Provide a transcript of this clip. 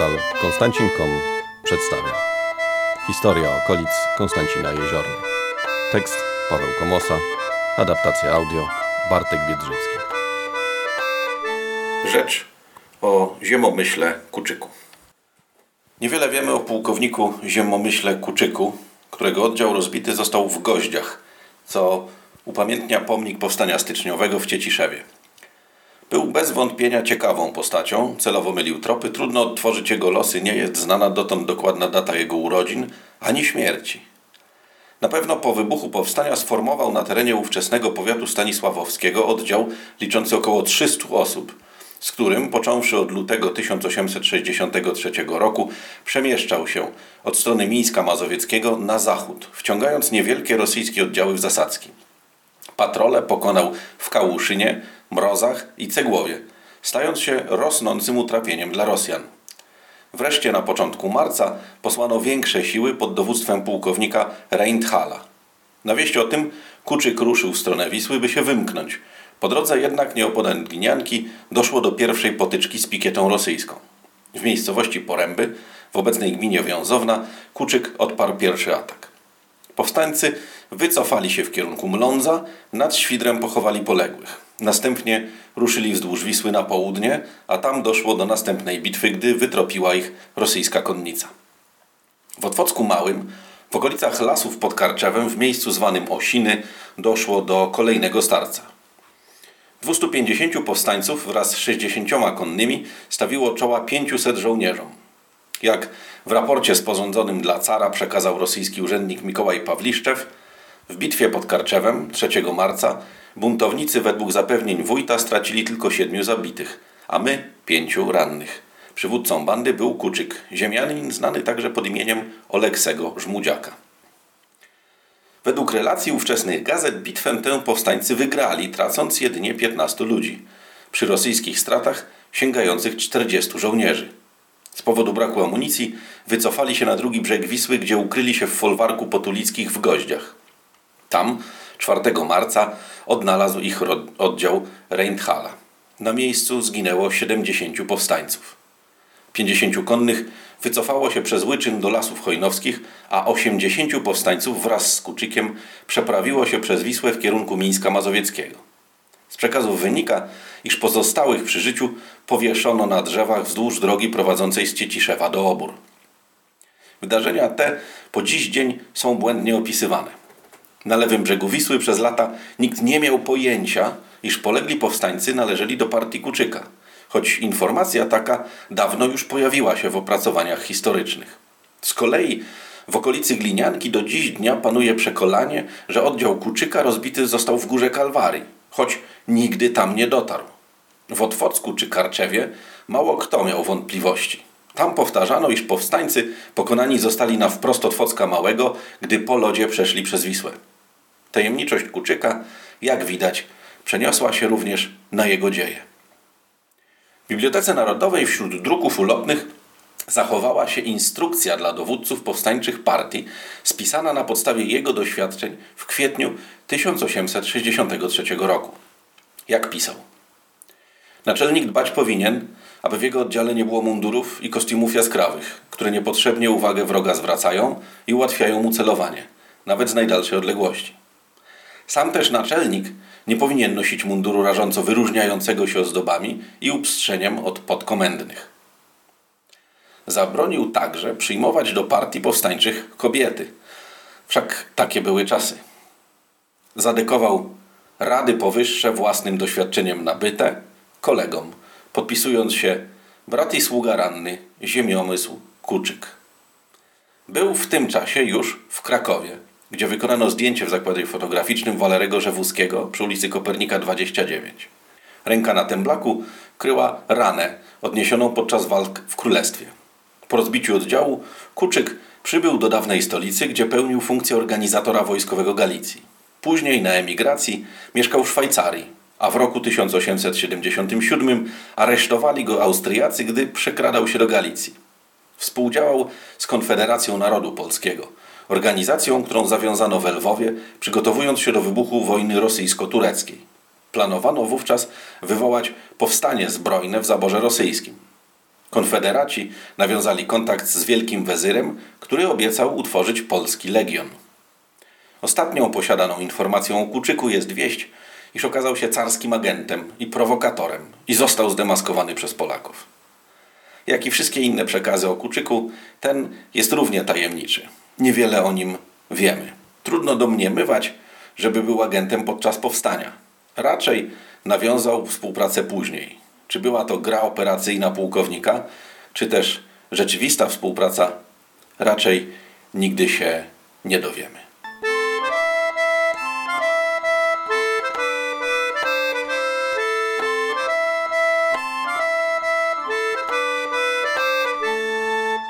Portal Konstancin.com przedstawia Historia okolic Konstancina Jeziorny Tekst Paweł Komosa. Adaptacja audio Bartek Biedrzycki Rzecz o ziemomyśle Kuczyku. Niewiele wiemy o pułkowniku ziemomyśle Kuczyku, którego oddział rozbity został w Goździach, co upamiętnia pomnik powstania styczniowego w Cieciszewie. Był bez wątpienia ciekawą postacią, celowo mylił tropy, trudno odtworzyć jego losy, nie jest znana dotąd dokładna data jego urodzin ani śmierci. Na pewno po wybuchu powstania sformował na terenie ówczesnego powiatu stanisławowskiego oddział liczący około 300 osób, z którym, począwszy od lutego 1863 roku, przemieszczał się od strony Mińska Mazowieckiego na zachód, wciągając niewielkie rosyjskie oddziały w zasadzki. Patrole pokonał w Kałuszynie, Mrozach i Cegłowie, stając się rosnącym utrapieniem dla Rosjan. Wreszcie na początku marca posłano większe siły pod dowództwem pułkownika Reinthala. Na wieść o tym Kuczyk ruszył w stronę Wisły, by się wymknąć. Po drodze jednak nieopodal Glinianki doszło do pierwszej potyczki z pikietą rosyjską. W miejscowości Poręby, w obecnej gminie Wiązowna, Kuczyk odparł pierwszy atak. Powstańcy wycofali się w kierunku Mlądza, nad Świdrem pochowali poległych. Następnie ruszyli wzdłuż Wisły na południe, a tam doszło do następnej bitwy, gdy wytropiła ich rosyjska konnica. W Otwocku Małym, w okolicach lasów pod Karczewem, w miejscu zwanym Osiny, doszło do kolejnego starcia. 250 powstańców wraz z 60 konnymi stawiło czoła 500 żołnierzom. Jak w raporcie sporządzonym dla cara przekazał rosyjski urzędnik Mikołaj Pawliszczew, w bitwie pod Karczewem 3 marca buntownicy według zapewnień wójta stracili tylko siedmiu zabitych, a my pięciu rannych. Przywódcą bandy był Kuczyk, ziemianin znany także pod imieniem Oleksego Żmudziaka. Według relacji ówczesnych gazet bitwę tę powstańcy wygrali, tracąc jedynie 15 ludzi, przy rosyjskich stratach sięgających 40 żołnierzy. Z powodu braku amunicji wycofali się na drugi brzeg Wisły, gdzie ukryli się w folwarku potulickich w Goździach. Tam 4 marca odnalazł ich oddział Reinthala. Na miejscu zginęło 70 powstańców. 50 konnych wycofało się przez Łyczyn do lasów hojnowskich, a 80 powstańców wraz z Kuczykiem przeprawiło się przez Wisłę w kierunku Mińska Mazowieckiego. Z przekazów wynika, iż pozostałych przy życiu powieszono na drzewach wzdłuż drogi prowadzącej z Cieciszewa do Obór. Wydarzenia te po dziś dzień są błędnie opisywane. Na lewym brzegu Wisły przez lata nikt nie miał pojęcia, iż polegli powstańcy należeli do partii Kuczyka, choć informacja taka dawno już pojawiła się w opracowaniach historycznych. Z kolei w okolicy Glinianki do dziś dnia panuje przekonanie, że oddział Kuczyka rozbity został w Górze Kalwarii, choć nigdy tam nie dotarł. W Otwocku czy Karczewie mało kto miał wątpliwości. Tam powtarzano, iż powstańcy pokonani zostali na wprost Otwocka Małego, gdy po lodzie przeszli przez Wisłę. Tajemniczość Kuczyka, jak widać, przeniosła się również na jego dzieje. W Bibliotece Narodowej wśród druków ulotnych zachowała się instrukcja dla dowódców powstańczych partii, spisana na podstawie jego doświadczeń w kwietniu 1863 roku. Jak pisał? Naczelnik dbać powinien, aby w jego oddziale nie było mundurów i kostiumów jaskrawych, które niepotrzebnie uwagę wroga zwracają i ułatwiają mu celowanie, nawet z najdalszej odległości. Sam też naczelnik nie powinien nosić munduru rażąco wyróżniającego się ozdobami i upstrzeniem od podkomendnych. Zabronił także przyjmować do partii powstańczych kobiety. Wszak takie były czasy. Zadekował rady powyższe własnym doświadczeniem nabyte kolegom, podpisując się brat i sługa ranny, ziemiomysł Kuczyk. Był w tym czasie już w Krakowie – gdzie wykonano zdjęcie w zakładzie fotograficznym Walerego Żewuskiego przy ulicy Kopernika 29. Ręka na temblaku kryła ranę odniesioną podczas walk w Królestwie. Po rozbiciu oddziału Kuczyk przybył do dawnej stolicy, gdzie pełnił funkcję organizatora wojskowego Galicji. Później na emigracji mieszkał w Szwajcarii, a w roku 1877 aresztowali go Austriacy, gdy przekradał się do Galicji. Współdziałał z Konfederacją Narodu Polskiego – organizacją, którą zawiązano w Lwowie, przygotowując się do wybuchu wojny rosyjsko-tureckiej. Planowano wówczas wywołać powstanie zbrojne w zaborze rosyjskim. Konfederaci nawiązali kontakt z wielkim wezyrem, który obiecał utworzyć polski legion. Ostatnią posiadaną informacją o Kuczyku jest wieść, iż okazał się carskim agentem i prowokatorem i został zdemaskowany przez Polaków. Jak i wszystkie inne przekazy o Kuczyku, ten jest równie tajemniczy. Niewiele o nim wiemy. Trudno domniemywać, żeby był agentem podczas powstania. Raczej nawiązał współpracę później. Czy była to gra operacyjna pułkownika, czy też rzeczywista współpraca, raczej nigdy się nie dowiemy.